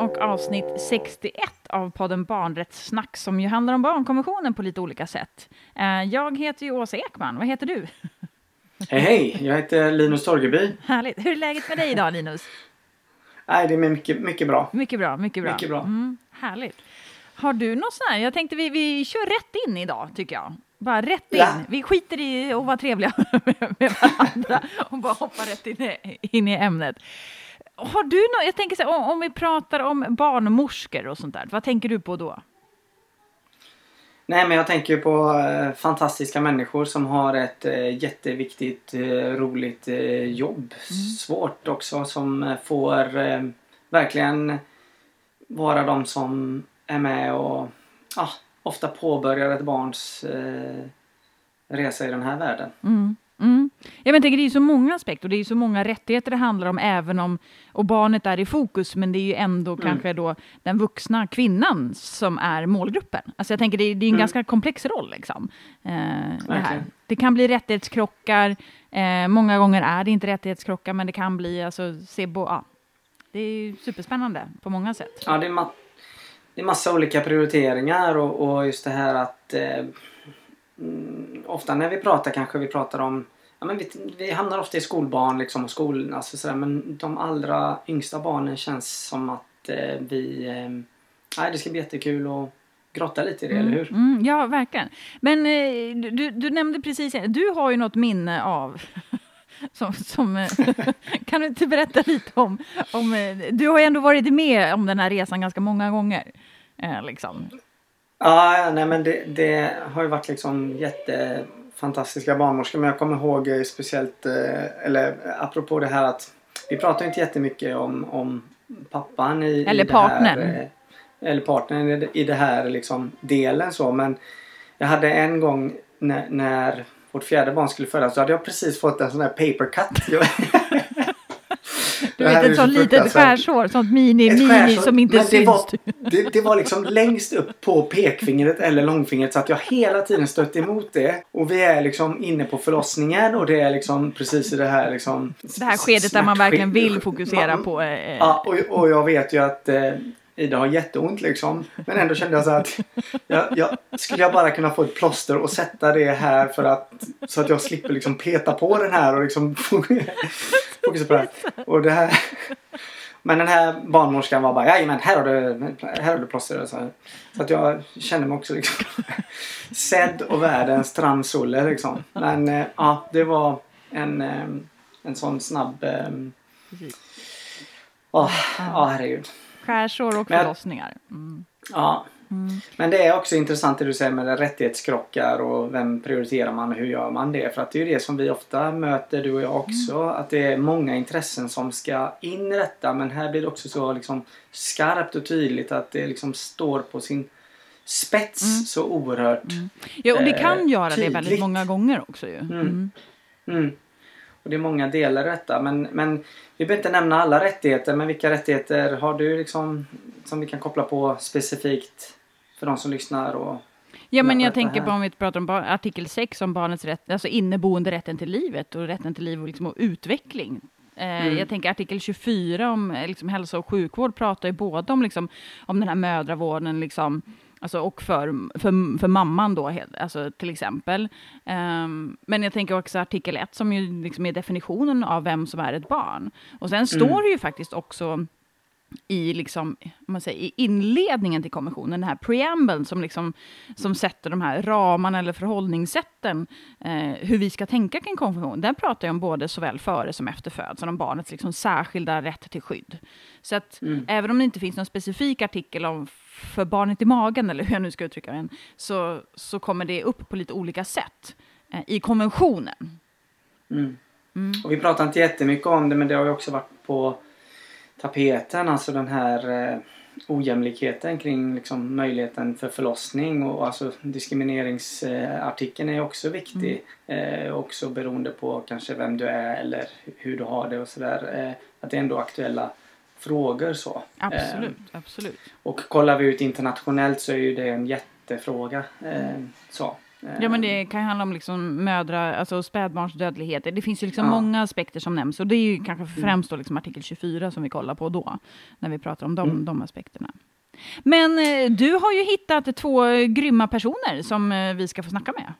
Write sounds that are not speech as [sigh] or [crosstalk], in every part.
Och avsnitt 61 av podden Barnrättssnack som ju handlar om barnkonventionen på lite olika sätt. Eh, jag heter ju Åsa Ekman. Vad heter du? Hej, hej! Jag heter Linus Torgeby. Härligt. Hur är läget med dig idag, Linus? Nej, det är mycket, mycket bra. Mycket bra, mycket bra. Mycket bra. Mm, härligt. Har du något sånt här? Jag tänkte vi, vi kör rätt in idag, tycker jag. Bara rätt in. Ja. Vi skiter i att vara trevliga med [laughs] med varandra och bara hoppar rätt in i, in i ämnet. Har du något, jag tänker så här, om, om vi pratar om barnmorskor och sånt där, vad tänker du på då? Nej, men jag tänker på eh, fantastiska människor som har ett eh, jätteviktigt, eh, roligt eh, jobb. Svårt också, som eh, får eh, verkligen vara de som är med och ah, ofta påbörjar ett barns resa i den här världen. Mm. Mm. Ja, men jag tänker, det är ju så många aspekter och det är ju så många rättigheter det handlar om även om och barnet är i fokus men det är ju ändå Mm. kanske då den vuxna kvinnan som är målgruppen. Alltså jag tänker det är, det är en Mm. ganska komplex roll liksom. Eh, det, här. Det kan bli rättighetskrockar, eh, många gånger är det inte rättighetskrockar men det kan bli, alltså se bo, ja. Det är ju superspännande på många sätt. Ja, det är, ma- det är massa olika prioriteringar och, och just det här att eh, mm, ofta när vi pratar kanske vi pratar om Ja, men vi, vi hamnar ofta i skolbarn liksom och skolan, alltså sådär, men de allra yngsta barnen känns som att eh, vi... Eh, nej, det ska bli jättekul att grotta lite i det, eller hur? Mm, ja, verkligen. Men eh, du, du nämnde precis, du har ju något minne av [laughs] som, som, eh, [laughs] kan du inte berätta lite om, om... eh, Du har ju ändå varit med om den här resan ganska många gånger. Eh, liksom. Ja, nej men det, det har ju varit liksom jättefantastiska barnmorskor. Men jag kommer ihåg eh, speciellt, eh, eller eh, apropå det här att vi pratar inte jättemycket om, om pappan i, Eller i det här, partnern. eh, eller partnern i det här liksom delen så. Men jag hade en gång när, när vårt fjärde barn skulle födas så hade jag precis fått en sån här paper cut. [laughs] Du vet, är ett så sånt litet skärsår, sånt mini, Ett mini skärsår, som inte men det syns. var, det, det var liksom längst upp på pekfingret eller långfingret så att jag hela tiden stötte emot det. Och vi är liksom inne på förlossningen och det är liksom precis i det här liksom... Det här skedet där man verkligen vill fokusera Man- på... Eh, Ja, och, och jag vet ju att eh, Ida har jätteont liksom. Men ändå kände jag så att jag, jag, skulle jag bara kunna få ett plåster och sätta det här för att så att jag slipper liksom peta på den här och liksom [laughs] fokusera på det här. Och det här. Men den här barnmorskan var bara jajamän här har du, här har du plåster. Så, så att jag kände mig också liksom [laughs] sedd och världens transulle liksom. Men eh, ja, det var en, eh, en sån snabb. Åh, ja herregud. Skärsår och förlossningar. Mm. Ja. Mm. Men det är också intressant det du säger med rättighetskrockar och vem prioriterar man och hur gör man det? För att det är ju det som vi ofta möter, du och jag också. Att det är många intressen som ska in i detta. Men här blir det också så liksom skarpt och tydligt att det liksom står på sin spets Mm. så oerhört. Ja, och det Eh, kan göra det väldigt många gånger också ju. Och det är många delar i detta. Men, men vi behöver inte nämna alla rättigheter. Men vilka rättigheter har du liksom som vi kan koppla på specifikt för de som lyssnar? Och, Ja, men Ja, jag tänker här. på om vi pratar om artikel 6 om barnets rätt, alltså inneboende rätten till livet och rätten till liv och, liksom, och utveckling. Eh, Mm. Jag tänker artikel 24 om eh, liksom, hälso och sjukvård pratar ju både om, liksom, om den här mödravården liksom, alltså, och för, för, för mamman då, alltså, till exempel. Ehm, men jag tänker också artikel 1 som ju liksom är definitionen av vem som är ett barn. Och sen står det ju faktiskt också i, liksom, om man säger, i inledningen till konventionen, den här preambeln som, liksom, som sätter de här ramarna eller förhållningssätten, eh, hur vi ska tänka kring konventionen, den pratar ju om både såväl före som efter födseln, om barnets liksom, särskilda rätt till skydd. Så att Mm. även om det inte finns någon specifik artikel om för barnet i magen, eller hur jag nu ska uttrycka det, så, så kommer det upp på lite olika sätt eh, i konventionen. Mm. Mm. Och vi pratar inte jättemycket om det men det har ju också varit på tapeten. Alltså den här eh, ojämlikheten kring liksom, möjligheten för förlossning. Och alltså diskrimineringsartikeln är också viktig. Eh, också beroende på kanske vem du är eller hur du har det och sådär. Eh, att det är ändå aktuella frågor så. Absolut, Eh, absolut. och kollar vi ut internationellt så är ju det en jättefråga. Eh, så. Ja, men det kan handla om liksom mödra, alltså spädbarnsdödlighet. Det finns ju liksom ja. många aspekter som nämns. Och det är ju kanske mm. främst då liksom artikel 24 som vi kollar på då, när vi pratar om de, mm. de aspekterna. Men eh, du har ju hittat två grymma personer som eh, vi ska få snacka med.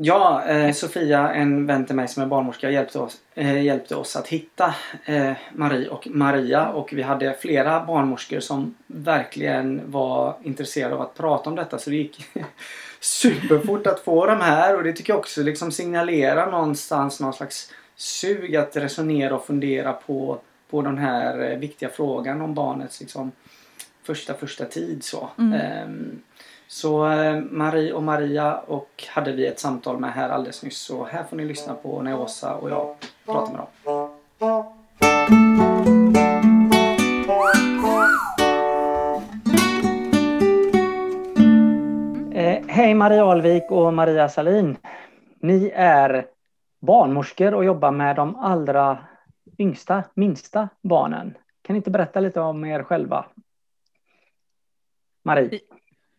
Ja, eh, Sofia, en vän till mig som är barnmorska, hjälpte oss, eh, hjälpte oss att hitta eh, Marie och Maria. Och vi hade flera barnmorskor som verkligen var intresserade av att prata om detta. Så det gick superfort att få dem här. Och det tycker jag också liksom signalerar någonstans någon slags sug att resonera och fundera på, på den här eh, viktiga frågan om barnets liksom, första första tid. Så. Mm. Um, så eh, Marie och Maria och hade vi ett samtal med här alldeles nyss. Så här får ni lyssna på när Åsa och jag pratar med dem. Hej Maria Alvik och Maria Salin. Ni är barnmorskor och jobbar med de allra yngsta, minsta barnen. Kan ni inte berätta lite om er själva? Marie?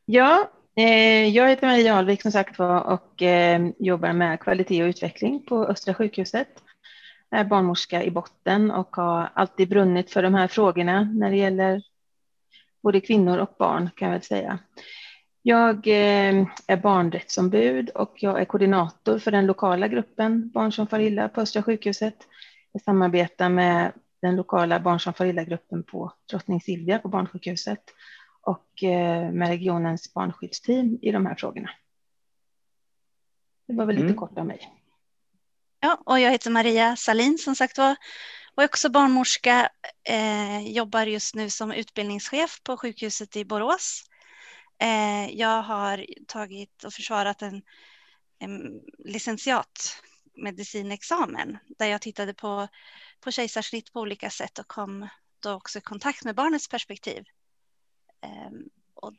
Ja, eh, jag heter Maria Alvik som sagt var och eh, jobbar med kvalitet och utveckling på Östra sjukhuset. Jag är barnmorska i botten och har alltid brunnit för de här frågorna när det gäller både kvinnor och barn kan jag väl säga. Jag eh, är barnrättsombud och jag är koordinator för den lokala gruppen Barn som far illa på Östra sjukhuset. Jag samarbetar med den lokala Barn som far illa-gruppen på Drottning Silvia på barnsjukhuset och eh, med regionens barnskyddsteam i de här frågorna. Det var väl lite mm. kort av mig. Ja, och jag heter Maria Salin som sagt var och är också barnmorska. Eh, jobbar just nu som utbildningschef på sjukhuset i Borås. Eh, jag har tagit och försvarat en, en licentiatmedicinexamen där jag tittade på, på kejsarsnitt på olika sätt och kom då också i kontakt med barnets perspektiv. Eh, och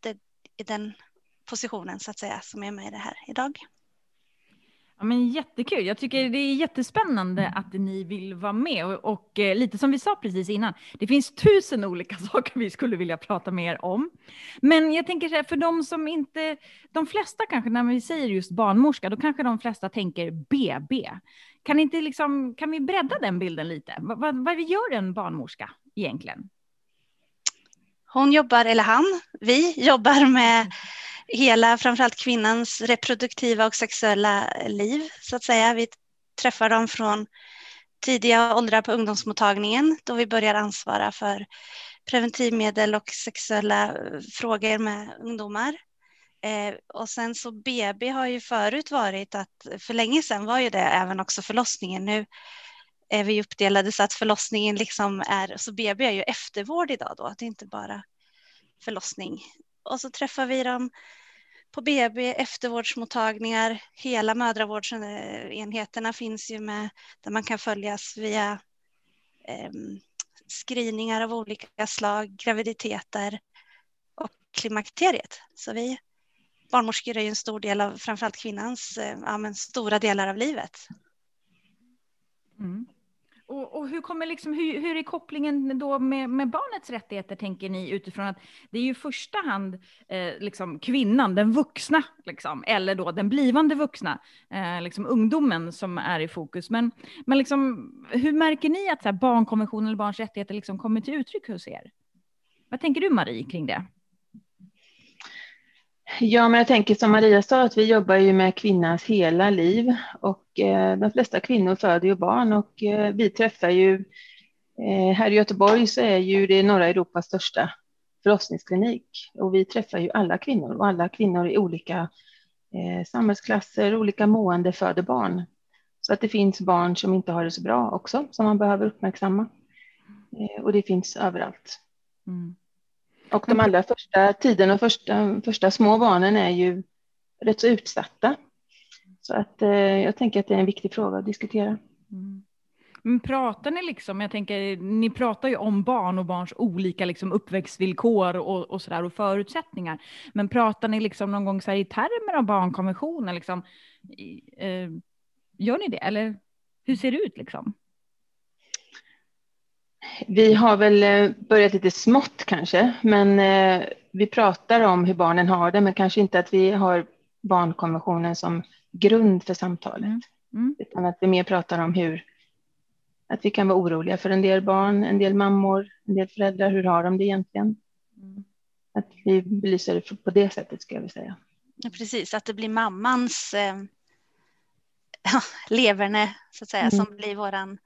det är den positionen så att säga som är med i det här idag. Ja, men jättekul. Jag tycker det är jättespännande att ni vill vara med. Och, och eh, lite som vi sa precis innan, det finns tusen olika [laughs] saker vi skulle vilja prata mer om. Men jag tänker så här, för de som inte, de flesta kanske när vi säger just barnmorska, då kanske de flesta tänker BB. Kan, inte liksom, kan vi bredda den bilden lite? Vad, vad, vad gör en barnmorska egentligen? Hon jobbar, eller han, vi jobbar med hela, framförallt kvinnans reproduktiva och sexuella liv, så att säga. Vi träffar dem från tidiga åldrar på ungdomsmottagningen, då vi börjar ansvara för preventivmedel och sexuella frågor med ungdomar. Eh, och sen så BB har ju förut varit att, för länge sedan var ju det även också förlossningen. Nu är vi uppdelade så att förlossningen liksom är, så BB är ju eftervård idag då, det är inte bara förlossning. Och så träffar vi dem på BB, eftervårdsmottagningar, hela mödravårdsenheterna finns ju med där man kan följas via eh, screeningar av olika slag, graviditeter och klimakteriet. Så vi barnmorskor är ju en stor del av framförallt kvinnans eh, ja, stora delar av livet. Mm. Och, och, hur, kommer liksom, hur, hur är kopplingen då med, med, barnets rättigheter, tänker ni, utifrån att det är ju i första hand eh, liksom kvinnan, den vuxna, liksom, eller då den blivande vuxna, eh, liksom ungdomen som är i fokus. Men, men liksom, hur märker ni att så här, barnkonventionen eller barns rättigheter liksom kommer till uttryck hos er? Vad tänker du, Marie, kring det? Ja, men jag tänker som Maria sa att vi jobbar ju med kvinnans hela liv och eh, de flesta kvinnor föder ju barn och eh, vi träffar ju eh, här i Göteborg så är ju det norra Europas största förlossningsklinik och vi träffar ju alla kvinnor och alla kvinnor i olika eh, samhällsklasser, olika mående föder barn. Så att det finns barn som inte har det så bra också som man behöver uppmärksamma eh, och det finns överallt. Mm. Och de allra första tiden och första, första små barnen är ju rätt så utsatta. Så att eh, jag tänker att det är en viktig fråga att diskutera. Mm. Men pratar ni liksom, jag tänker, ni pratar ju om barn och barns olika liksom uppväxtvillkor och, och sådär och förutsättningar. Men pratar ni liksom någon gång så här i termer av barnkonventionen liksom? Eh, gör ni det eller hur ser det ut liksom? Vi har väl eh, börjat lite smått kanske, men eh, vi pratar om hur barnen har det, men kanske inte att vi har barnkonventionen som grund för samtalet. Mm. Mm. Utan att vi mer pratar om hur att vi kan vara oroliga för en del barn, en del mammor, en del föräldrar. Hur har de det egentligen? Mm. Att vi belyser det på det sättet ska jag vilja säga. Ja, precis, att det blir mammans eh, [laughs] leverne så att säga mm. som blir våran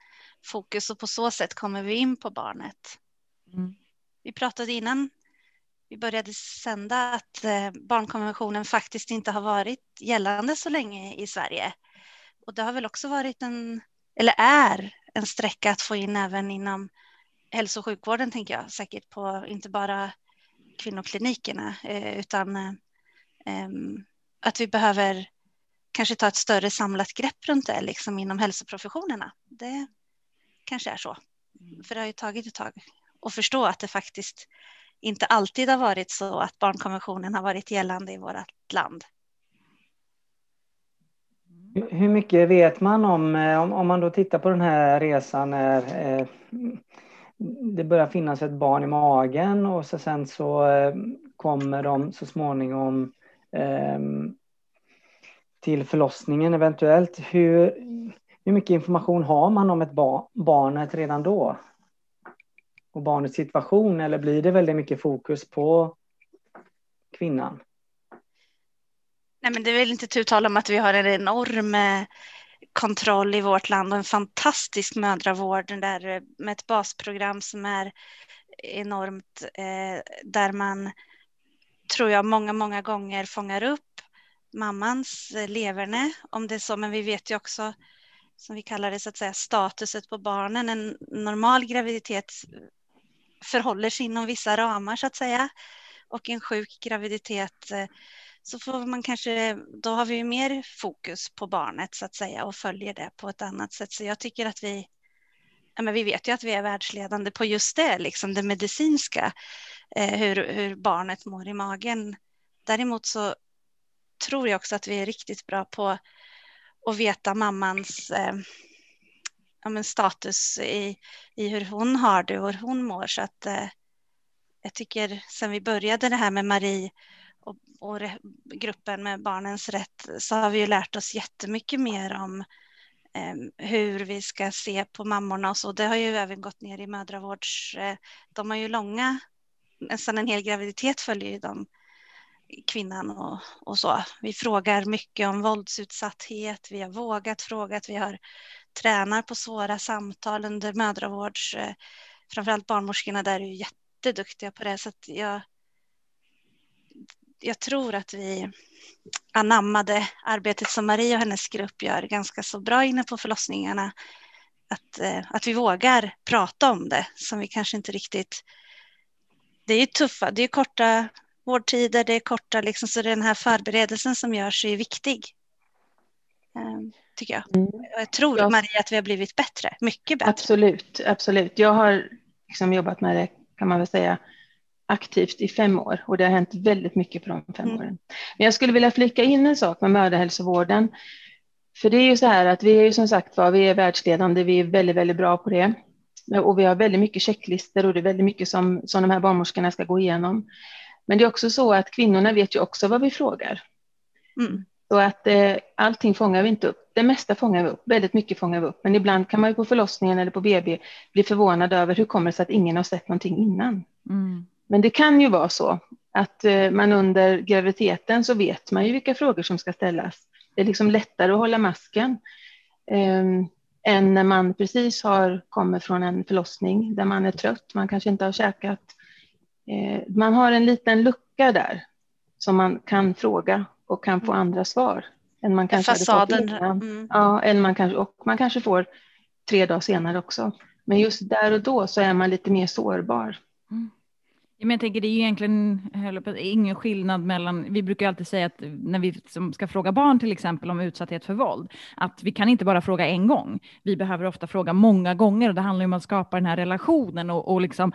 fokus och på så sätt kommer vi in på barnet. Mm. Vi pratade innan vi började sända att eh, barnkonventionen faktiskt inte har varit gällande så länge i Sverige. Och det har väl också varit en, eller är en sträcka att få in även inom hälso och sjukvården, tänker jag. Säkert på inte bara kvinnoklinikerna, eh, utan eh, att vi behöver kanske ta ett större samlat grepp runt det liksom inom hälsoprofessionerna. Det kanske är så. För det har ju tagit ett tag att förstå att det faktiskt inte alltid har varit så att barnkonventionen har varit gällande i vårt land. Hur mycket vet man om, eh, om, om man då tittar på den här resan när eh, det börjar finnas ett barn i magen och så sen så eh, kommer de så småningom eh, till förlossningen eventuellt. Hur, hur mycket information har man om ett bar, barnet redan då? Och barnets situation eller blir det väldigt mycket fokus på kvinnan? Nej, men det är väl inte tu tal om att vi har en enorm eh, kontroll i vårt land och en fantastisk mödravård där eh, med ett basprogram som är enormt eh, där man tror jag många, många gånger fångar upp mammans eh, leverne om det är så, men vi vet ju också som vi kallar det så att säga statuset på barnen. En normal graviditet förhåller sig inom vissa ramar så att säga och en sjuk graviditet eh, så får man kanske, då har vi mer fokus på barnet så att säga och följer det på ett annat sätt. Så jag tycker att vi, ja, men vi vet ju att vi är världsledande på just det, liksom det medicinska, eh, hur, hur barnet mår i magen. Däremot så tror jag också att vi är riktigt bra på och veta mammans eh, ja, men status i, i hur hon har det och hur hon mår. Så att eh, jag tycker sen vi började det här med Marie och, och gruppen med barnens rätt så har vi ju lärt oss jättemycket mer om eh, hur vi ska se på mammorna och så. Det har ju även gått ner i mödravårds... Eh, de har ju långa, nästan en hel graviditet följer ju de kvinnan och, och så. Vi frågar mycket om våldsutsatthet, vi har vågat fråga, vi har tränar på svåra samtal under mödravårds... Eh, framförallt barnmorskorna där är ju jätteduktiga på det, så att jag jag tror att vi anammade arbetet som Marie och hennes grupp gör ganska så bra inne på förlossningarna. Att, eh, att vi vågar prata om det som vi kanske inte riktigt... Det är ju tuffa, det är korta vårdtider, det är korta, liksom, så den här förberedelsen som görs är viktig. Ehm, tycker jag. Mm. Jag tror, ja. Marie, att vi har blivit bättre, mycket bättre. Absolut, absolut. Jag har liksom jobbat med det, kan man väl säga, aktivt i fem år och det har hänt väldigt mycket på de fem mm. åren. Men jag skulle vilja flika in en sak med mödrahälsovården. För det är ju så här att vi är ju som sagt var, vi är världsledande, vi är väldigt, väldigt bra på det. Och vi har väldigt mycket checklister och det är väldigt mycket som, som de här barnmorskorna ska gå igenom. Men det är också så att kvinnorna vet ju också vad vi frågar. Mm. Så att eh, allting fångar vi inte upp. Det mesta fångar vi upp, väldigt mycket fångar vi upp. Men ibland kan man ju på förlossningen eller på BB bli förvånad över hur kommer det sig att ingen har sett någonting innan. Mm. Men det kan ju vara så att eh, man under graviditeten så vet man ju vilka frågor som ska ställas. Det är liksom lättare att hålla masken eh, än när man precis har kommit från en förlossning där man är trött, man kanske inte har käkat. Eh, man har en liten lucka där som man kan fråga och kan få andra svar. Än man kanske Fasaden. Mm. Ja, än man kanske, och man kanske får tre dagar senare också. Men just där och då så är man lite mer sårbar. Mm. Men jag tänker det är ju egentligen ingen skillnad mellan, vi brukar alltid säga att när vi ska fråga barn till exempel om utsatthet för våld, att vi kan inte bara fråga en gång. Vi behöver ofta fråga många gånger och det handlar om att skapa den här relationen och, och liksom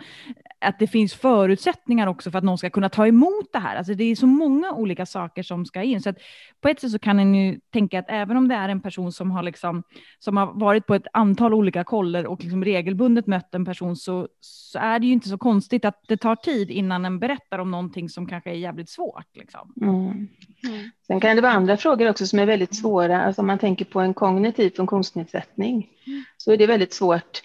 att det finns förutsättningar också för att någon ska kunna ta emot det här. Alltså det är så många olika saker som ska in. Så att på ett sätt så kan en ju tänka att även om det är en person som har, liksom, som har varit på ett antal olika koller och liksom regelbundet mött en person så, så är det ju inte så konstigt att det tar tid tid innan en berättar om någonting som kanske är jävligt svårt. Liksom. Mm. Mm. Sen kan det vara andra frågor också som är väldigt svåra. Alltså om man tänker på en kognitiv funktionsnedsättning så är det väldigt svårt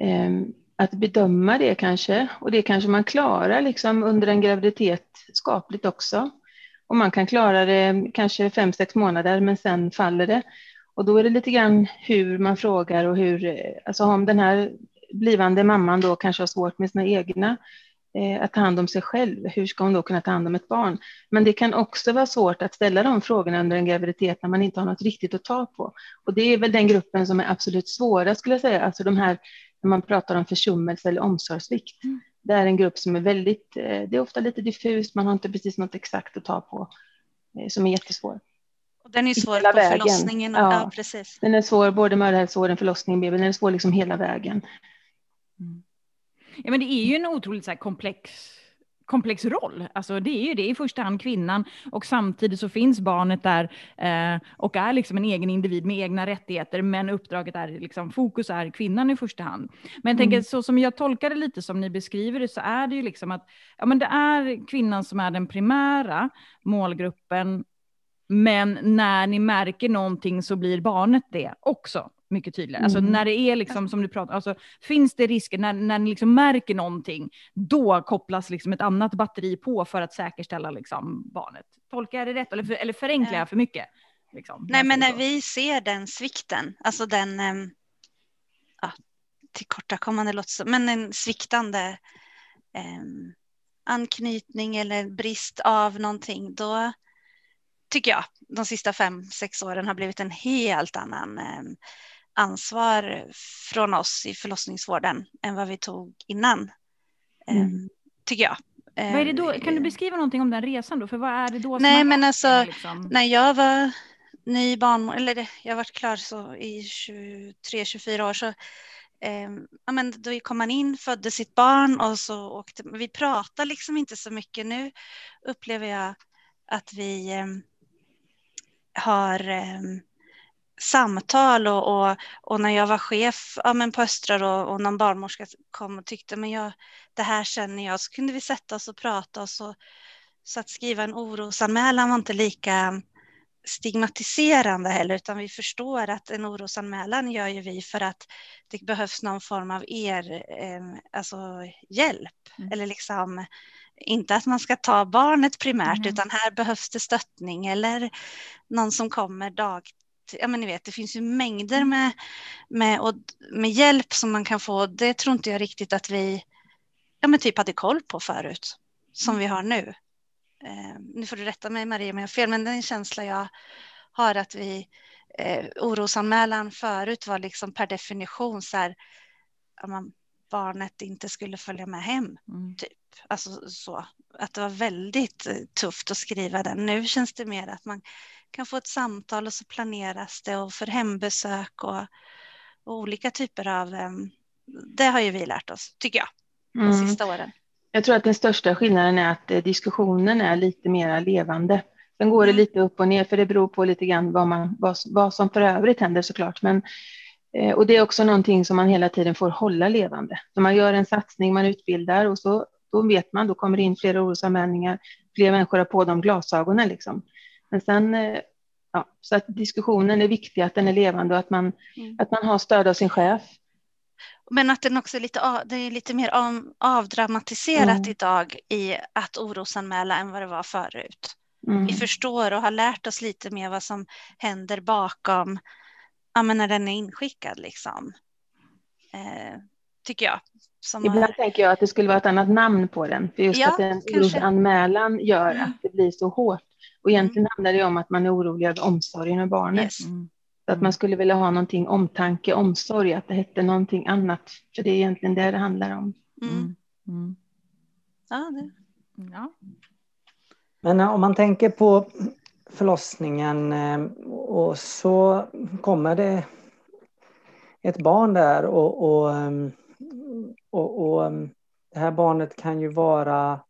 eh, att bedöma det kanske. Och det kanske man klarar liksom under en graviditet skapligt också. Och man kan klara det kanske fem, sex månader men sen faller det. Och då är det lite grann hur man frågar och hur, alltså om den här blivande mamman då kanske har svårt med sina egna, eh, att ta hand om sig själv, hur ska hon då kunna ta hand om ett barn? Men det kan också vara svårt att ställa de frågorna under en graviditet när man inte har något riktigt att ta på. Och det är väl den gruppen som är absolut svårast skulle jag säga, alltså de här när man pratar om försummelse eller omsorgssvikt. Mm. Det är en grupp som är väldigt, eh, det är ofta lite diffust, man har inte precis något exakt att ta på, eh, som är jättesvår. Och den är svår Hela på vägen. förlossningen. Och, Ja. ja. precis. Den är svår, både mödrahälsovården, förlossningen, BB, den är svår liksom hela vägen. Ja, men det är ju en otroligt så här, komplex, komplex roll. Alltså, det är ju det i första hand kvinnan och samtidigt så finns barnet där eh, och är liksom en egen individ med egna rättigheter. Men uppdraget är liksom fokus är kvinnan i första hand. Men jag tänker Mm. så som jag tolkar det lite som ni beskriver det så är det ju liksom att ja, men det är kvinnan som är den primära målgruppen. Men när ni märker någonting så blir barnet det också mycket tydligare. Alltså Mm. när det är liksom som du pratar, alltså finns det risker när, när ni liksom märker någonting, då kopplas liksom ett annat batteri på för att säkerställa liksom barnet. Tolkar jag det rätt eller, eller förenklar jag för mycket? Liksom, Nej, men när så. vi ser den svikten, alltså den ehm, ja, tillkortakommande låter men en sviktande ehm, anknytning eller brist av någonting, då tycker jag de sista fem, sex åren har blivit en helt annan ehm, ansvar från oss i förlossningsvården än vad vi tog innan. Ehm, Mm. Tycker jag. Vad är det då? Kan du beskriva någonting om den resan då? För vad är det då Nej, men alltså, liksom? när jag var ny barnmorska, eller jag varit klar så i 23-24 år så eh, ja, men då kom man in, födde sitt barn och så åkte vi pratar liksom inte så mycket nu upplever jag att vi eh, har eh, samtal och, och, och när jag var chef ja, men på Östra och, och någon barnmorska kom och tyckte men jag, det här känner jag så kunde vi sätta oss och prata och så, så att skriva en orosanmälan var inte lika stigmatiserande heller utan vi förstår att en orosanmälan gör ju vi för att det behövs någon form av er, eh, alltså hjälp Mm. eller liksom inte att man ska ta barnet primärt Mm. utan här behövs det stöttning eller någon som kommer dag ja men ni vet det finns ju mängder med, med, och, med hjälp som man kan få det tror inte jag riktigt att vi ja men typ hade koll på förut som vi har nu. Eh, nu får du rätta mig Maria om jag har fel men den känsla jag har att vi eh, orosanmälan förut var liksom per definition så här ja, man, barnet inte skulle följa med hem Mm. alltså så, att det var väldigt eh, tufft att skriva den. Nu känns det mer att man kan få ett samtal och så planeras det och för hembesök och, och olika typer av, em, det har ju vi lärt oss, tycker jag, de Mm. sista åren. Jag tror att den största skillnaden är att eh, diskussionen är lite mer levande. Sen går det Mm. lite upp och ner för det beror på lite grann vad, man, vad, vad som för övrigt händer såklart. Men, och det är också någonting som man hela tiden får hålla levande. Så man gör en satsning, man utbildar och så då vet man, då kommer det in fler orosanmälningar, fler människor har på de glasögonen liksom. Men sen, eh, ja, så att diskussionen är viktig, att den är levande och att man, Mm. att man har stöd av sin chef. Men att den också är lite, det är lite mer av, avdramatiserat Mm. idag i att orosanmäla än vad det var förut. Mm. Vi förstår och har lärt oss lite mer vad som händer bakom, ja men när den är inskickad liksom. Eh, tycker jag. Som Ibland har, tänker jag att det skulle vara ett annat namn på den. För just Ja, att en orosanmälan gör Mm. att det blir så hårt. Och egentligen handlar det om att man är orolig över omsorgen om barnet. yes. Mm. Så att man skulle vilja ha någonting omtanke, omsorg, att det hette någonting annat. För det är egentligen det det handlar om. mm. Mm. Mm. Ja, det, Ja. Men om man tänker på förlossningen eh, och så kommer det ett barn där och, och, ehm, och, och ehm, det här barnet kan ju vara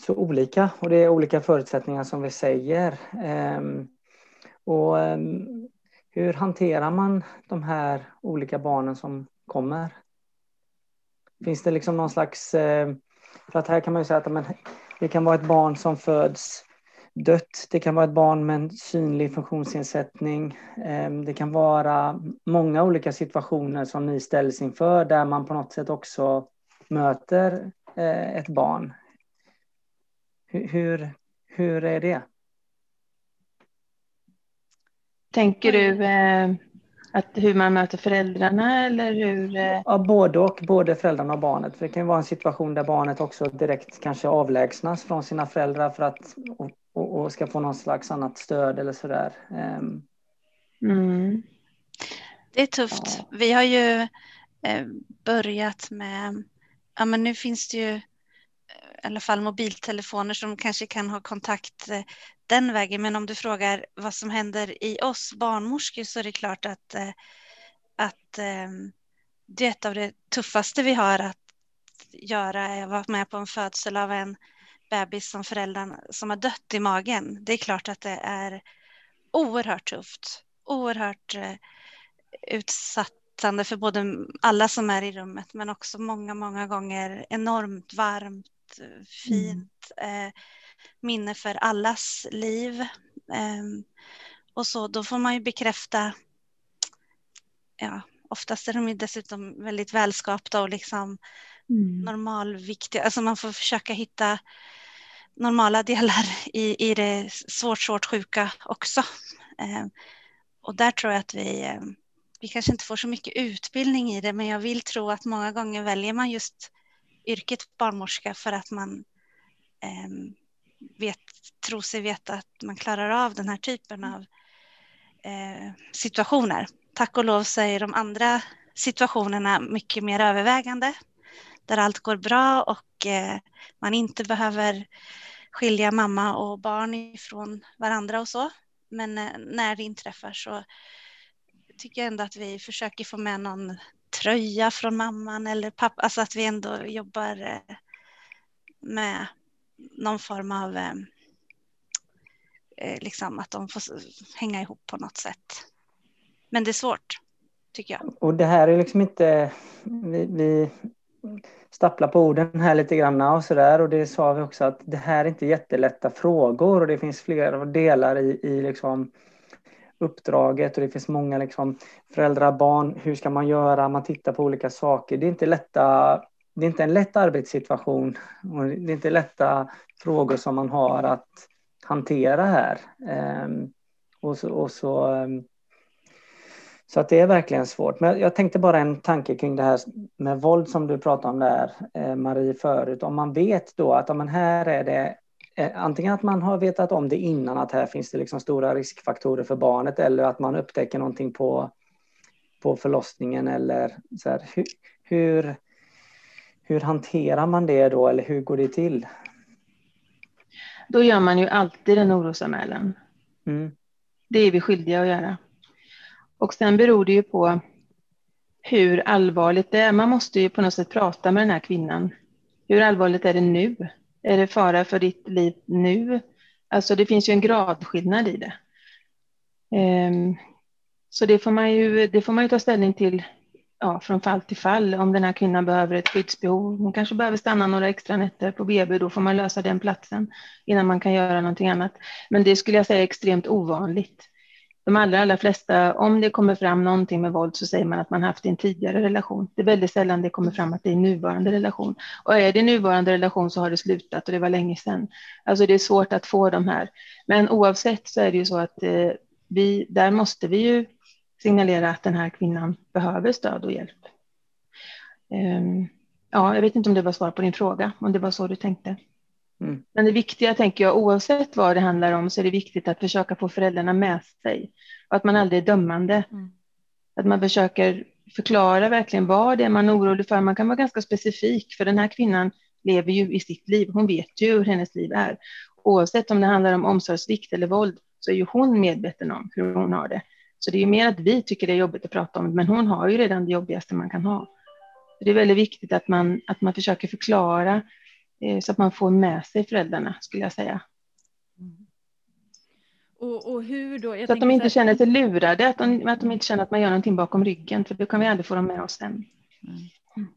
så olika och det är olika förutsättningar som vi säger. Ehm, och hur hanterar man de här olika barnen som kommer? Finns det liksom någon slags eh, För att här kan man ju säga att men, det kan vara ett barn som föds dött. Det kan vara ett barn med en synlig funktionsnedsättning. Ehm, det kan vara många olika situationer som ni ställs inför där man på något sätt också möter eh, ett barn. Hur, hur är det? Tänker du eh, att hur man möter föräldrarna eller hur? Eh... Ja, både och, både föräldrarna och barnet. För det kan vara en situation där barnet också direkt kanske avlägsnas från sina föräldrar för att och, och, ska få någon slags annat stöd eller sådär. Um... Mm. Det är tufft. Ja. Vi har ju eh, börjat med, ja men nu finns det ju i alla fall mobiltelefoner som kanske kan ha kontakt eh, den vägen. Men om du frågar vad som händer i oss barnmorskor så är det klart att, eh, att ehm, det är ett av det tuffaste vi har att göra. Jag var med på en födsel av en bebis som föräldrarna som har dött i magen. Det är klart att det är oerhört tufft, oerhört eh, utsattande för både alla som är i rummet men också många, många gånger enormt varmt fint mm. eh, minne för allas liv. Eh, och så då får man ju bekräfta, ja, oftast är de ju dessutom väldigt välskapta och liksom mm. normalviktiga, alltså man får försöka hitta normala delar i, i det svårt, svårt sjuka också. Eh, och där tror jag att vi, eh, vi kanske inte får så mycket utbildning i det, men jag vill tro att många gånger väljer man just yrket barnmorska för att man eh, vet, tror sig veta att man klarar av den här typen av eh, situationer. Tack och lov så är de andra situationerna mycket mer övervägande där allt går bra och eh, man inte behöver skilja mamma och barn ifrån varandra och så. Men eh, när det inträffar så tycker jag ändå att vi försöker få med någon tröja från mamman eller pappa, alltså att vi ändå jobbar eh, med någon form av liksom att de får hänga ihop på något sätt. Men det är svårt, tycker jag. Och det här är liksom inte, vi, vi stappla på orden här lite grann och så där och det sa vi också att det här är inte jättelätta frågor och det finns flera delar i, i liksom uppdraget och det finns många liksom föräldrar, barn, hur ska man göra, man tittar på olika saker. Det är inte lätta, det är inte en lätt arbetssituation och det är inte lätta frågor som man har att hantera här. Ehm, och så, och så, ehm, så att det är verkligen svårt. Men jag tänkte bara en tanke kring det här med våld som du pratade om där, eh, Marie, förut. Om man vet då att om man här är det Eh, antingen att man har vetat om det innan, att här finns det liksom stora riskfaktorer för barnet, eller att man upptäcker någonting på, på förlossningen. Eller så här, hur, hur, hur hanterar man det då, eller hur går det till? Då gör man ju alltid en orosanmälan. Mm. Det är vi skyldiga att göra. Och sen beror det ju på hur allvarligt det är. Man måste ju på något sätt prata med den här kvinnan. Hur allvarligt är det nu? Är det fara för ditt liv nu? Alltså det finns ju en gradskillnad i det. Ehm, så det får, man ju, det får man ju ta ställning till ja, från fall till fall. Om den här kvinnan behöver ett skyddsbehov, hon kanske behöver stanna några extra nätter på BB, då får man lösa den platsen innan man kan göra någonting annat. Men det skulle jag säga är extremt ovanligt de allra, allra flesta, om det kommer fram någonting med våld så säger man att man haft en tidigare relation. Det är väldigt sällan det kommer fram att det är nuvarande relation. Och är det nuvarande relation så har det slutat och det var länge sedan. Alltså det är svårt att få de här. Men oavsett så är det ju så att eh, vi, där måste vi ju signalera att den här kvinnan behöver stöd och hjälp. Um, ja, jag vet inte om det var svar på din fråga, om det var så du tänkte. Mm. Men det viktiga, tänker jag, oavsett vad det handlar om, så är det viktigt att försöka få föräldrarna med sig. Och att man aldrig är dömande. Mm. Att man försöker förklara verkligen vad det är man är orolig för. Man kan vara ganska specifik, för den här kvinnan lever ju i sitt liv. Hon vet ju hur hennes liv är. Oavsett om det handlar om omsorgsvikt eller våld, så är ju hon medveten om hur hon har det. Så det är mer att vi tycker det är jobbigt att prata om, men hon har ju redan det jobbigaste man kan ha. Det är väldigt viktigt att man, att man försöker förklara så att man får med sig föräldrarna skulle jag säga. Mm. Och, och, hur då? Jag så att de inte känner sig lurade, att de, att de inte känner att man gör någonting bakom ryggen, för då kan vi aldrig få dem med oss sen. Mm.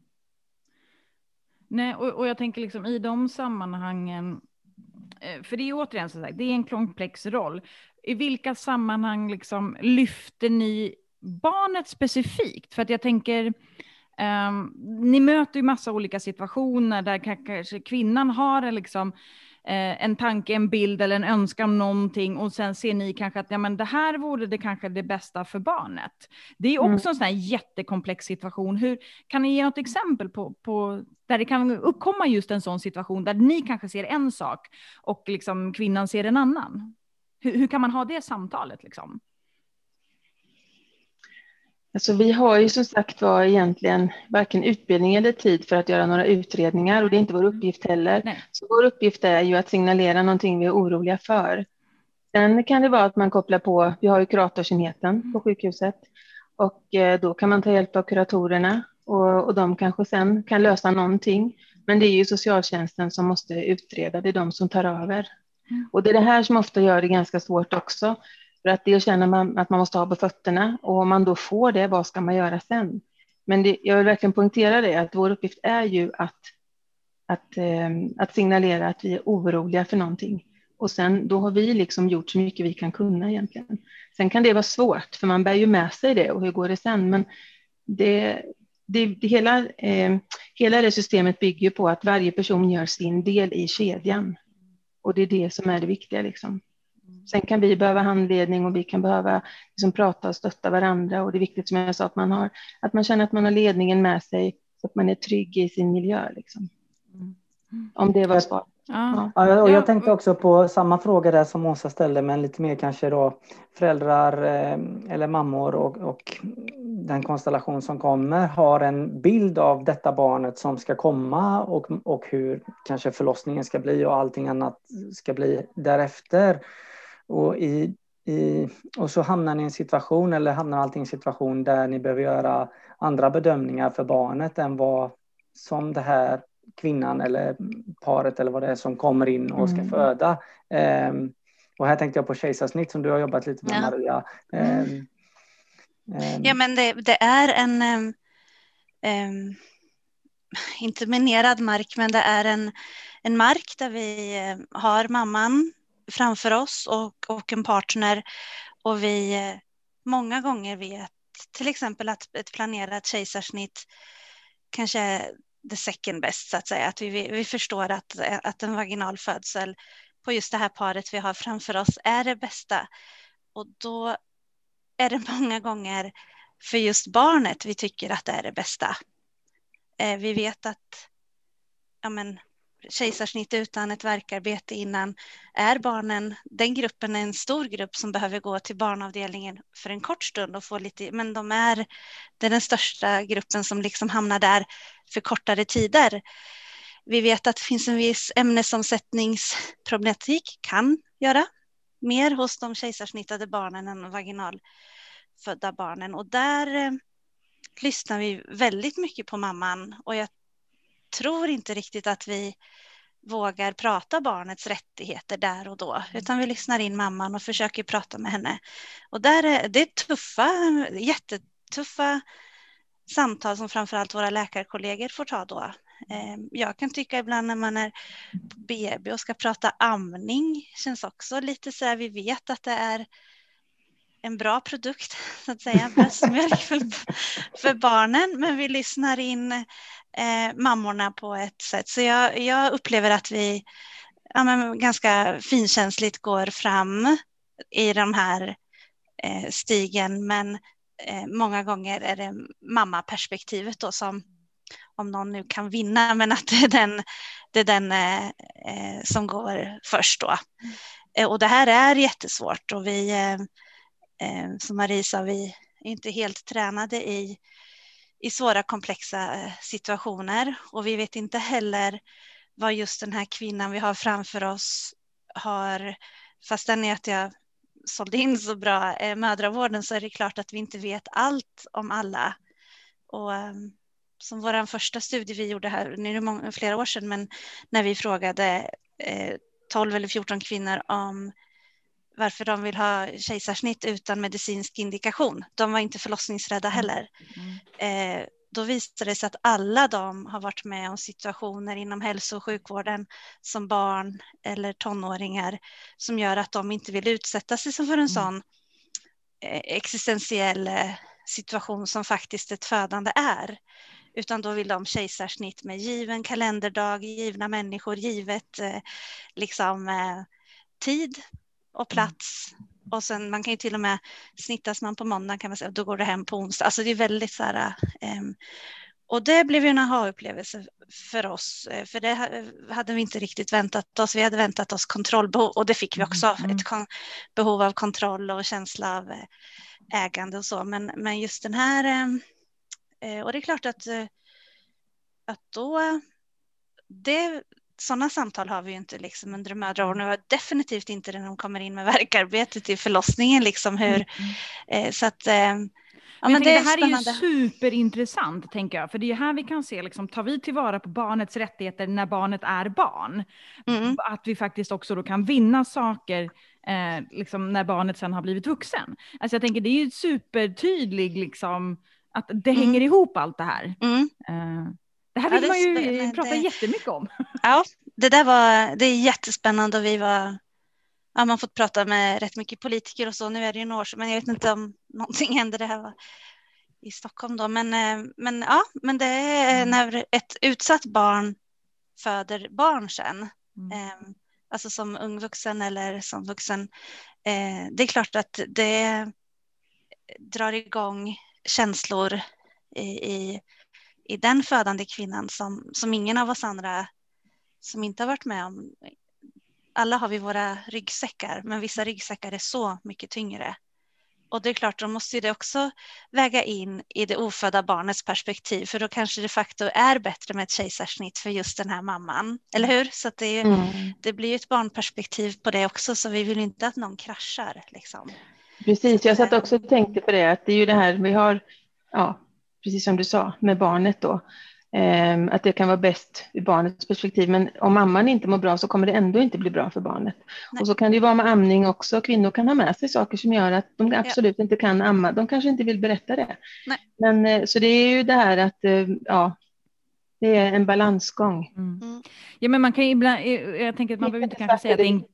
Nej, och, och jag tänker liksom i de sammanhangen, eh, för det är återigen så sagt, det är en komplex roll. I vilka sammanhang liksom lyfter ni barnet specifikt? För att jag tänker, um, ni möter ju massa olika situationer där kanske kvinnan har liksom eh, en tanke, en bild eller en önskan om någonting och sen ser ni kanske att ja, men det här vore det kanske det bästa för barnet. Det är mm. också mm. en sån här jättekomplex situation. Hur, kan ni ge något exempel på, på där det kan uppkomma just en sån situation där ni kanske ser en sak och liksom kvinnan ser en annan? Hur, hur kan man ha det samtalet liksom? Alltså vi har ju som sagt var egentligen varken utbildning eller tid för att göra några utredningar och det är inte vår uppgift heller. Nej. Så vår uppgift är ju att signalera någonting vi är oroliga för. Sen kan det vara att man kopplar på, vi har ju kuratorsenheten på sjukhuset och eh, då kan man ta hjälp av kuratorerna och, och de kanske sen kan lösa någonting. Men det är ju socialtjänsten som måste utreda, det är de som tar över. Mm. Och det är det här som ofta gör det ganska svårt också. För att det känner man att man måste ha på fötterna och om man då får det, vad ska man göra sen? Men det, jag vill verkligen poängtera det, att vår uppgift är ju att, att, eh, att signalera att vi är oroliga för någonting. Och sen då har vi liksom gjort så mycket vi kan kunna egentligen. Sen kan det vara svårt, för man bär ju med sig det och hur går det sen? Men det, det, det hela, eh, hela det systemet bygger på att varje person gör sin del i kedjan. Och det är det som är det viktiga. Liksom. Sen kan vi behöva handledning och vi kan behöva liksom prata och stötta varandra och det är viktigt som jag sa att man, har, att man känner att man har ledningen med sig så att man är trygg i sin miljö. Liksom. Mm. Om det var svar. Ja. ja. och jag tänkte också på samma fråga där som Åsa ställde, men lite mer kanske då föräldrar eh, eller mammor och, och den konstellation som kommer har en bild av detta barnet som ska komma och, och hur kanske förlossningen ska bli och allting annat ska bli därefter. Och, i, i, och så hamnar ni i en situation, eller hamnar allting i en situation där ni behöver göra andra bedömningar för barnet än vad som det här kvinnan eller paret eller vad det är som kommer in och ska mm. föda. Um, och här tänkte jag på kejsarsnitt som du har jobbat lite med ja. Maria. Um, um, ja men det, det är en inte minerad mark men det är en, en mark där vi eh, har mamman framför oss och, och en partner och vi eh, många gånger vet till exempel att ett planerat kejsarsnitt kanske är the second best så att säga. Att vi, vi förstår att, att en vaginal födsel på just det här paret vi har framför oss är det bästa. Och då är det många gånger för just barnet vi tycker att det är det bästa. Eh, vi vet att ja men, kejsarsnitt utan ett verkarbete innan är barnen, den gruppen är en stor grupp som behöver gå till barnavdelningen för en kort stund och få lite, men de är, det är den största gruppen som liksom hamnar där för kortare tider. Vi vet att det finns en viss ämnesomsättningsproblematik, kan göra mer hos de kejsarsnittade barnen än vaginalfödda barnen och där eh, lyssnar vi väldigt mycket på mamman och jag tror inte riktigt att vi vågar prata barnets rättigheter där och då, mm. utan vi lyssnar in mamman och försöker prata med henne. Och där är, det är tuffa, jättetuffa samtal som framförallt våra läkarkollegor får ta då. Ehm, jag kan tycka ibland när man är på BB och ska prata amning känns också lite så här, vi vet att det är en bra produkt, så att säga, bröstmjölk [laughs] för, för barnen, men vi lyssnar in eh, mammorna på ett sätt. Så jag, jag upplever att vi ja, men ganska finkänsligt går fram i de här eh, stigen, men eh, många gånger är det mammaperspektivet då som om någon nu kan vinna, men att det är den, det är den eh, eh som går först då. Mm. och det här är jättesvårt och vi eh, eh, Eh, som Marie sa, vi är inte helt tränade i, i svåra komplexa eh, situationer och vi vet inte heller vad just den här kvinnan vi har framför oss har, fastän att jag sålde in så bra eh, mödravården så är det klart att vi inte vet allt om alla. Och ehm, som vår första studie vi gjorde här, nu är det många, flera år sedan, men när vi frågade eh, 12 eller 14 kvinnor om varför de vill ha kejsarsnitt utan medicinsk indikation. De var inte förlossningsrädda mm. heller. Mm. Eh, då visar det sig att alla de har varit med om situationer inom hälso och sjukvården som barn eller tonåringar som gör att de inte vill utsätta sig för en mm. sån eh, existentiell eh, situation som faktiskt ett födande är. Utan då vill de kejsarsnitt med given kalenderdag, givna människor, givet eh, liksom, tid och plats och sen man kan ju till och med snittas man på måndag kan man säga, då går det hem på onsdag. Alltså det är väldigt så här. Um, och det blev ju en aha-upplevelse för oss, eh, för det hade vi inte riktigt väntat oss. Vi hade väntat oss kontrollbehov och det fick vi också, mm. ett behov av kontroll och känsla av eh, ägande och så. Men, men just den här, ehm, eh, och det är klart att, att då, det sådana samtal har vi ju inte liksom under mödravården och definitivt inte när de kommer in med verkarbetet i förlossningen. Liksom hur, mm. eh, så att, eh, ja, men, men det, det, här spännande. är ju superintressant, tänker jag. För det är här vi kan se, liksom, tar vi tillvara på barnets rättigheter när barnet är barn? Mm. Att vi faktiskt också då kan vinna saker eh, liksom, när barnet sen har blivit vuxen. Alltså jag tänker, det är ju supertydlig, liksom, att det mm. hänger ihop allt det här. Mm. Eh, det här vill ja, man ju prata det... jättemycket om. [laughs] Ja, det där var det är jättespännande och vi var ja, man fått prata med rätt mycket politiker och så. Nu är det ju några år sedan, men jag vet inte om någonting hände. Det här var i Stockholm då, men, eh, men ja, men det är mm. när ett utsatt barn föder barn sen, mm. eh, alltså som ung vuxen eller som vuxen. Eh, det är klart att det drar igång känslor i, i i den födande kvinnan som, som ingen av oss andra som inte har varit med om. Alla har vi våra ryggsäckar, men vissa ryggsäckar är så mycket tyngre. Och det är klart, då måste det också väga in i det ofödda barnets perspektiv, för då kanske det facto är bättre med ett kejsarsnitt för just den här mamman, eller hur? Så det, är, mm. det blir ett barnperspektiv på det också, så vi vill inte att någon kraschar. Liksom. Precis, jag satt också och tänkte på det, att det är ju det här vi har, ja, precis som du sa, med barnet då. Ehm, att det kan vara bäst ur barnets perspektiv. Men om mamman inte mår bra så kommer det ändå inte bli bra för barnet. Nej. Och så kan det ju vara med amning också. Kvinnor kan ha med sig saker som gör att de absolut ja. inte kan amma. De kanske inte vill berätta det. Nej. Men, eh, så det är ju det här att eh, ja, det är en balansgång. Mm. mm. Ja, men man kan ibland, eh, jag tänker att man behöver inte kanske säga att det är en,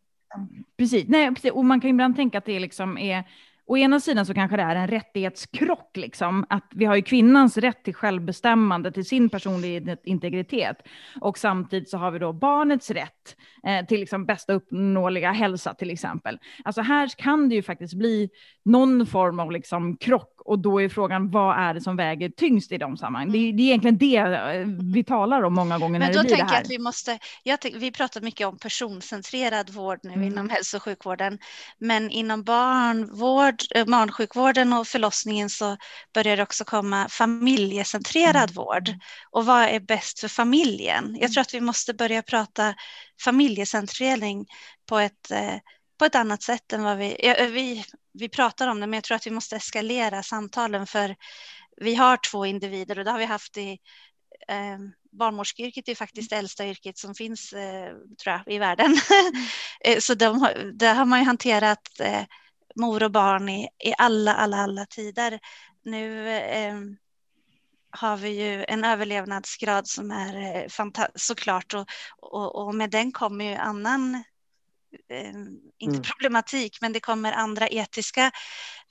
precis, nej, precis, och man kan ibland tänka att det liksom är å ena sidan så kanske det är en rättighetskrock, liksom, att vi har ju kvinnans rätt till självbestämmande, till sin personliga integritet. Och samtidigt så har vi då barnets rätt eh, till liksom bästa uppnåeliga hälsa till exempel. Alltså här kan det ju faktiskt bli någon form av liksom krock och då är frågan vad är det som väger tyngst i de sammanhangen? Det, är, det är egentligen det eh, vi talar om många gånger när Men det blir det här. Jag att vi måste, jag tänk, vi pratar mycket om personcentrerad vård nu mm. inom hälso och sjukvården, men inom barnvård, eh, barnsjukvården och förlossningen så börjar det också komma familjecentrerad mm. vård. Och vad är bäst för familjen? Jag mm. tror att vi måste börja prata familjecentrering på ett eh, på ett annat sätt än vad vi, ja, vi, vi pratar om det, men jag tror att vi måste eskalera samtalen för vi har två individer och det har vi haft i eh, barnmorskeyrket är faktiskt det äldsta yrket som finns eh, tror jag, i världen. Mm. [laughs] Eh, så de, där har man ju hanterat eh, mor och barn i, i alla, alla, alla tider. Nu eh, har vi ju en överlevnadsgrad som är eh, fantastisk såklart och, och, och med den kommer ju annan eh, inte mm. problematik, men det kommer andra etiska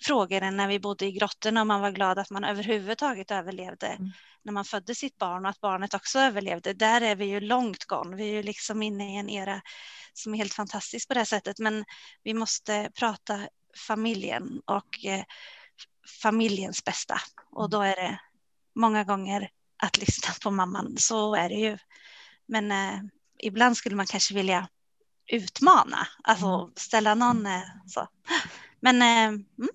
frågor än när vi bodde i grottorna och man var glad att man överhuvudtaget överlevde mm. när man födde sitt barn och att barnet också överlevde. Där är vi ju långt gång. Vi är ju liksom inne i en era som är helt fantastisk på det sättet, men vi måste prata familjen och eh, familjens bästa och då är det många gånger att lyssna på mamman. Så är det ju. Men eh, ibland skulle man kanske vilja utmana, alltså mm. ställa någon eh, så. Men, eh, mm.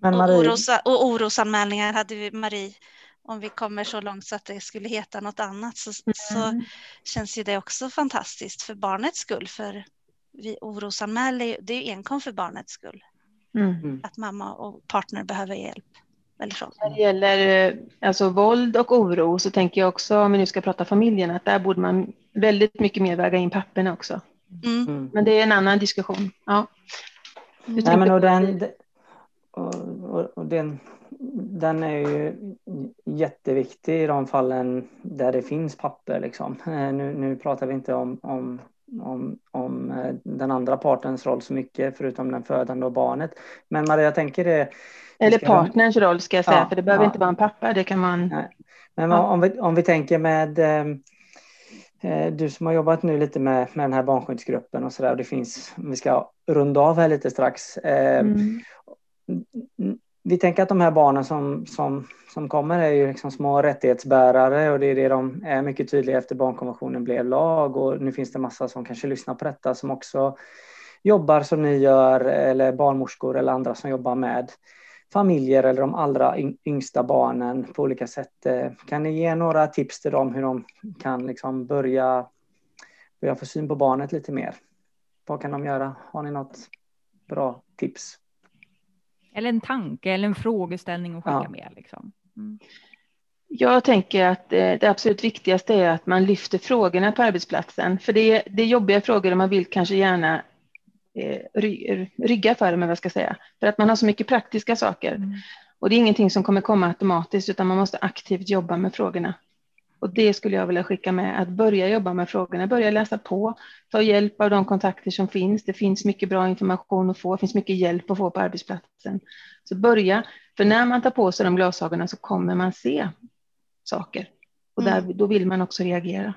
Men och, oros, och orosanmälningar hade vi Marie, om vi kommer så långt så att det skulle heta något annat så, mm. så känns ju det också fantastiskt för barnets skull. För vi orosanmäler, det är enkom för barnets skull. Mm. Att mamma och partner behöver hjälp. När det gäller eh, alltså, våld och oro så tänker jag också, om vi nu ska prata familjen, att där borde man väldigt mycket mer väga in papporna också. Mm. mm. Men det är en annan diskussion. Ja. Nej, men och den, och, och, och den, den är ju jätteviktig i de fallen där det finns papper. Liksom. Eh, nu, nu pratar vi inte om, om, om, om eh, den andra partens roll så mycket, förutom den födande och barnet. Men Maria, jag tänker det... Eller partners roll ska jag säga, Ja, för det behöver ja. inte vara en pappa. Det kan man... Nej. Men Ja. om, vi, om vi tänker med eh, eh, du som har jobbat nu lite med, med den här barnskyddsgruppen och sådär. Det finns, vi ska runda av här lite strax. Eh, Mm. Vi tänker att de här barnen som, som, som kommer är ju liksom små rättighetsbärare och det är det de är mycket tydliga efter barnkonventionen blev lag och nu finns det massa som kanske lyssnar på detta som också jobbar som ni gör eller barnmorskor eller andra som jobbar med familjer eller de allra yngsta barnen på olika sätt. Eh, kan ni ge några tips till dem hur de kan liksom börja, börja få syn på barnet lite mer? Vad kan de göra? Har ni något bra tips? Eller en tanke eller en frågeställning att skicka Ja. med. Liksom. Mm. Jag tänker att eh, det absolut viktigaste är att man lyfter frågorna på arbetsplatsen. För det är, det är jobbiga frågor och man vill kanske gärna eh, ry- rygga för dem, vad jag ska säga. För att man har så mycket praktiska saker. Mm. Och det är ingenting som kommer komma automatiskt, utan man måste aktivt jobba med frågorna. Och det skulle jag vilja skicka med, att börja jobba med frågorna, börja läsa på, ta hjälp av de kontakter som finns. Det finns mycket bra information att få, det finns mycket hjälp att få på arbetsplatsen. Så börja, för när man tar på sig de glasögonen så kommer man se saker. Och där, då vill man också reagera.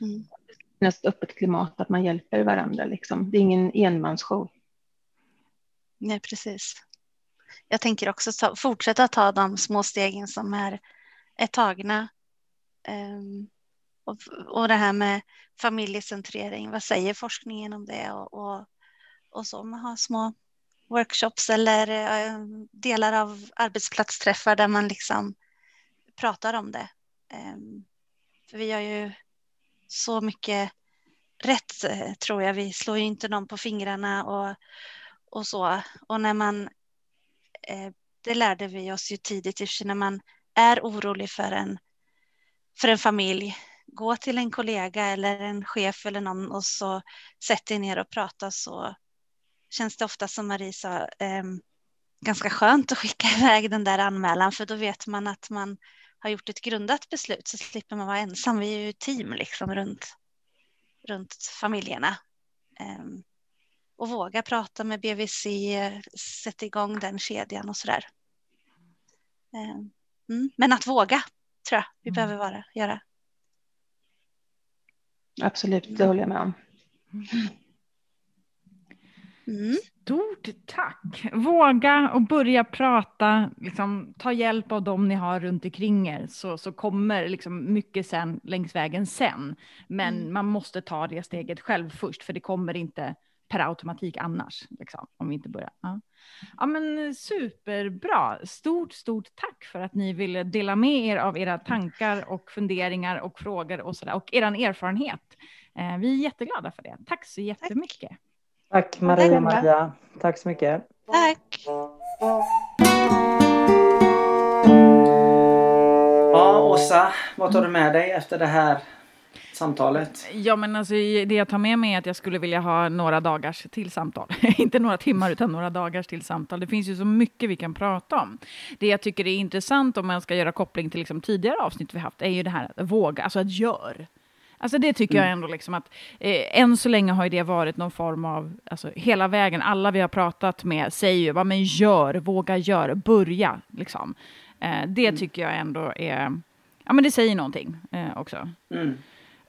Mm. Det finns ett öppet klimat, att man hjälper varandra. Liksom. Det är ingen enmansshow. Nej, precis. Jag tänker också ta, fortsätta ta de små stegen som är, är tagna. Ehm, och, och det här med familjecentrering, vad säger forskningen om det? Och, och, och så, man har små workshops eller eh, delar av arbetsplatsträffar där man liksom pratar om det. Ehm, för vi har ju så mycket rätt, eh, tror jag. Vi slår ju inte någon på fingrarna och, och så. Och när man, eh, det lärde vi oss ju tidigt, i och för sig, när man är orolig för en, för en familj, gå till en kollega eller en chef eller någon och så sätt dig ner och prata så känns det ofta som Marie sa, eh, ganska skönt att skicka [laughs] iväg den där anmälan för då vet man att man har gjort ett grundat beslut så slipper man vara ensam. Vi är ju ett team liksom runt, runt familjerna. Eh, och våga prata med BVC, sätta igång den kedjan och sådär. Eh, mm. Men att våga tror jag vi Mm. behöver vara, göra. Absolut, det håller jag med om. Mm. Stort tack! Våga och börja prata, liksom, ta hjälp av dem ni har runt omkring er så, så kommer liksom mycket sen längs vägen sen. Men Mm. man måste ta det steget själv först för det kommer inte per automatik annars, liksom, om vi inte börjar. Ja. ja men superbra! Stort, stort tack för att ni ville dela med er av era tankar och funderingar och frågor och sådär och er erfarenhet. Eh, vi är jätteglada för det. Tack så jättemycket. Tack Maria och. Maria. Tack så mycket. Tack! Ja, Åsa, vad tar du med dig efter det här samtalet? Ja, men alltså, det jag tar med mig är att jag skulle vilja ha några dagars till samtal. [laughs] Inte några timmar, utan några dagars till samtal. Det finns ju så mycket vi kan prata om. Det jag tycker är intressant, om man ska göra koppling till liksom tidigare avsnitt vi haft, är ju det här att våga, alltså att gör. Alltså det tycker jag ändå liksom att eh, än så länge har det varit någon form av, alltså hela vägen, alla vi har pratat med säger ju, vad men gör, våga gör, börja liksom. Eh, det tycker jag ändå är, ja men det säger någonting eh, också. Mm.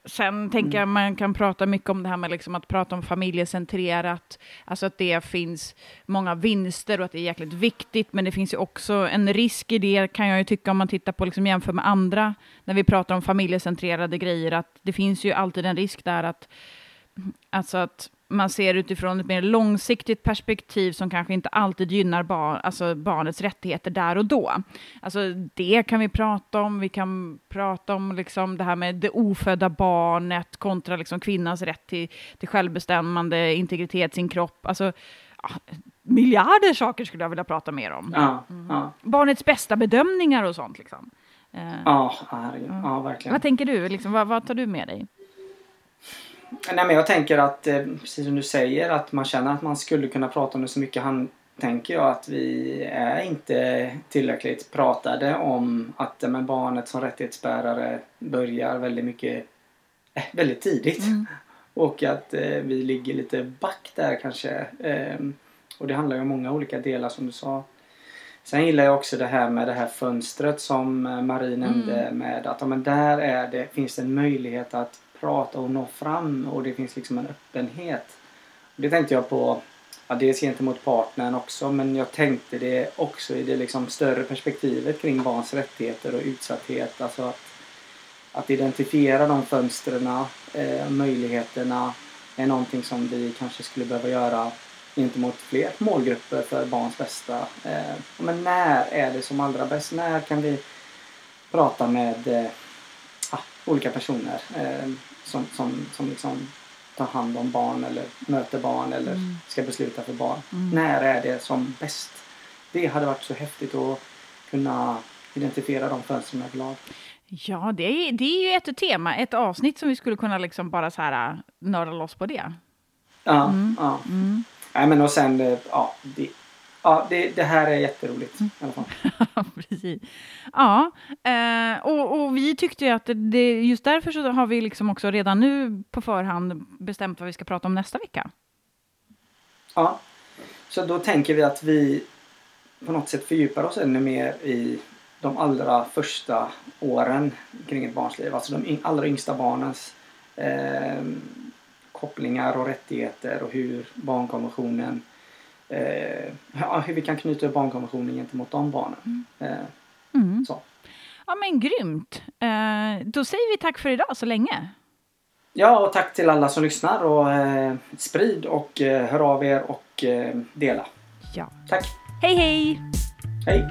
Sen tänker jag man kan prata mycket om det här med liksom att prata om familjecentrerat, alltså att det finns många vinster och att det är jäkligt viktigt, men det finns ju också en risk i det kan jag ju tycka om man tittar på liksom jämför med andra, när vi pratar om familjecentrerade grejer, att det finns ju alltid en risk där att Alltså att man ser utifrån ett mer långsiktigt perspektiv som kanske inte alltid gynnar bar, alltså barnets rättigheter där och då. Alltså det kan vi prata om. Vi kan prata om liksom det här med det ofödda barnet kontra liksom kvinnans rätt till, till självbestämmande, integritet, sin kropp. Alltså, ja, miljarder saker skulle jag vilja prata mer om. Ja, ja, Barnets bästa bedömningar och sånt. Liksom. Eh, ja, herregud. ja, verkligen. vad tänker du? Liksom, vad, vad tar du med dig? Nej, men jag tänker att, eh, precis som du säger, att man känner att man skulle kunna prata om det så mycket han, tänker jag att vi är inte tillräckligt pratade om att men barnet som rättighetsbärare börjar väldigt mycket, eh, väldigt tidigt. Mm. Och att eh, vi ligger lite back där kanske. Ehm, och det handlar ju om många olika delar som du sa. Sen gillar jag också det här med det här fönstret som eh, Marie nämnde med att ja, men där är det, finns det en möjlighet att prata och nå fram och det finns liksom en öppenhet. Det tänkte jag på Ja, dels gentemot partnern också men jag tänkte det också i det liksom större perspektivet kring barns rättigheter och utsatthet. Alltså att, att identifiera de fönstren, eh, möjligheterna är någonting som vi kanske skulle behöva göra gentemot fler målgrupper för barns bästa. Eh, men när är det som allra bäst? När kan vi prata med eh, olika personer eh, som, som, som liksom tar hand om barn eller möter barn eller Mm. ska besluta för barn. Mm. När är det som bäst? Det hade varit så häftigt att kunna identifiera de fönstren överlag. Ja, det är, det är ju ett tema, ett avsnitt som vi skulle kunna liksom bara så här nörda loss på det. Ja, Mm. ja. Mm. Nej, men och sen, eh, ja, det, ja det, det här är jätteroligt i alla fall. [laughs] Precis. Ja, eh, och, och vi tyckte ju att det- just därför så har vi liksom också redan nu på förhand bestämt vad vi ska prata om nästa vecka. Ja, så då tänker vi att vi på något sätt fördjupar oss ännu mer i de allra första åren kring ett barns liv. Alltså de allra yngsta barnens eh, kopplingar och rättigheter och hur barnkonventionen eh, ja, hur vi kan knyta upp barnkonventionen gentemot de barnen. Eh, Mm. så. Ja, men grymt. Eh, då säger vi tack för idag så länge. Ja, och tack till alla som lyssnar och eh, sprid och eh, hör av er och eh, dela. Ja. Tack! Hej, hej! Hej!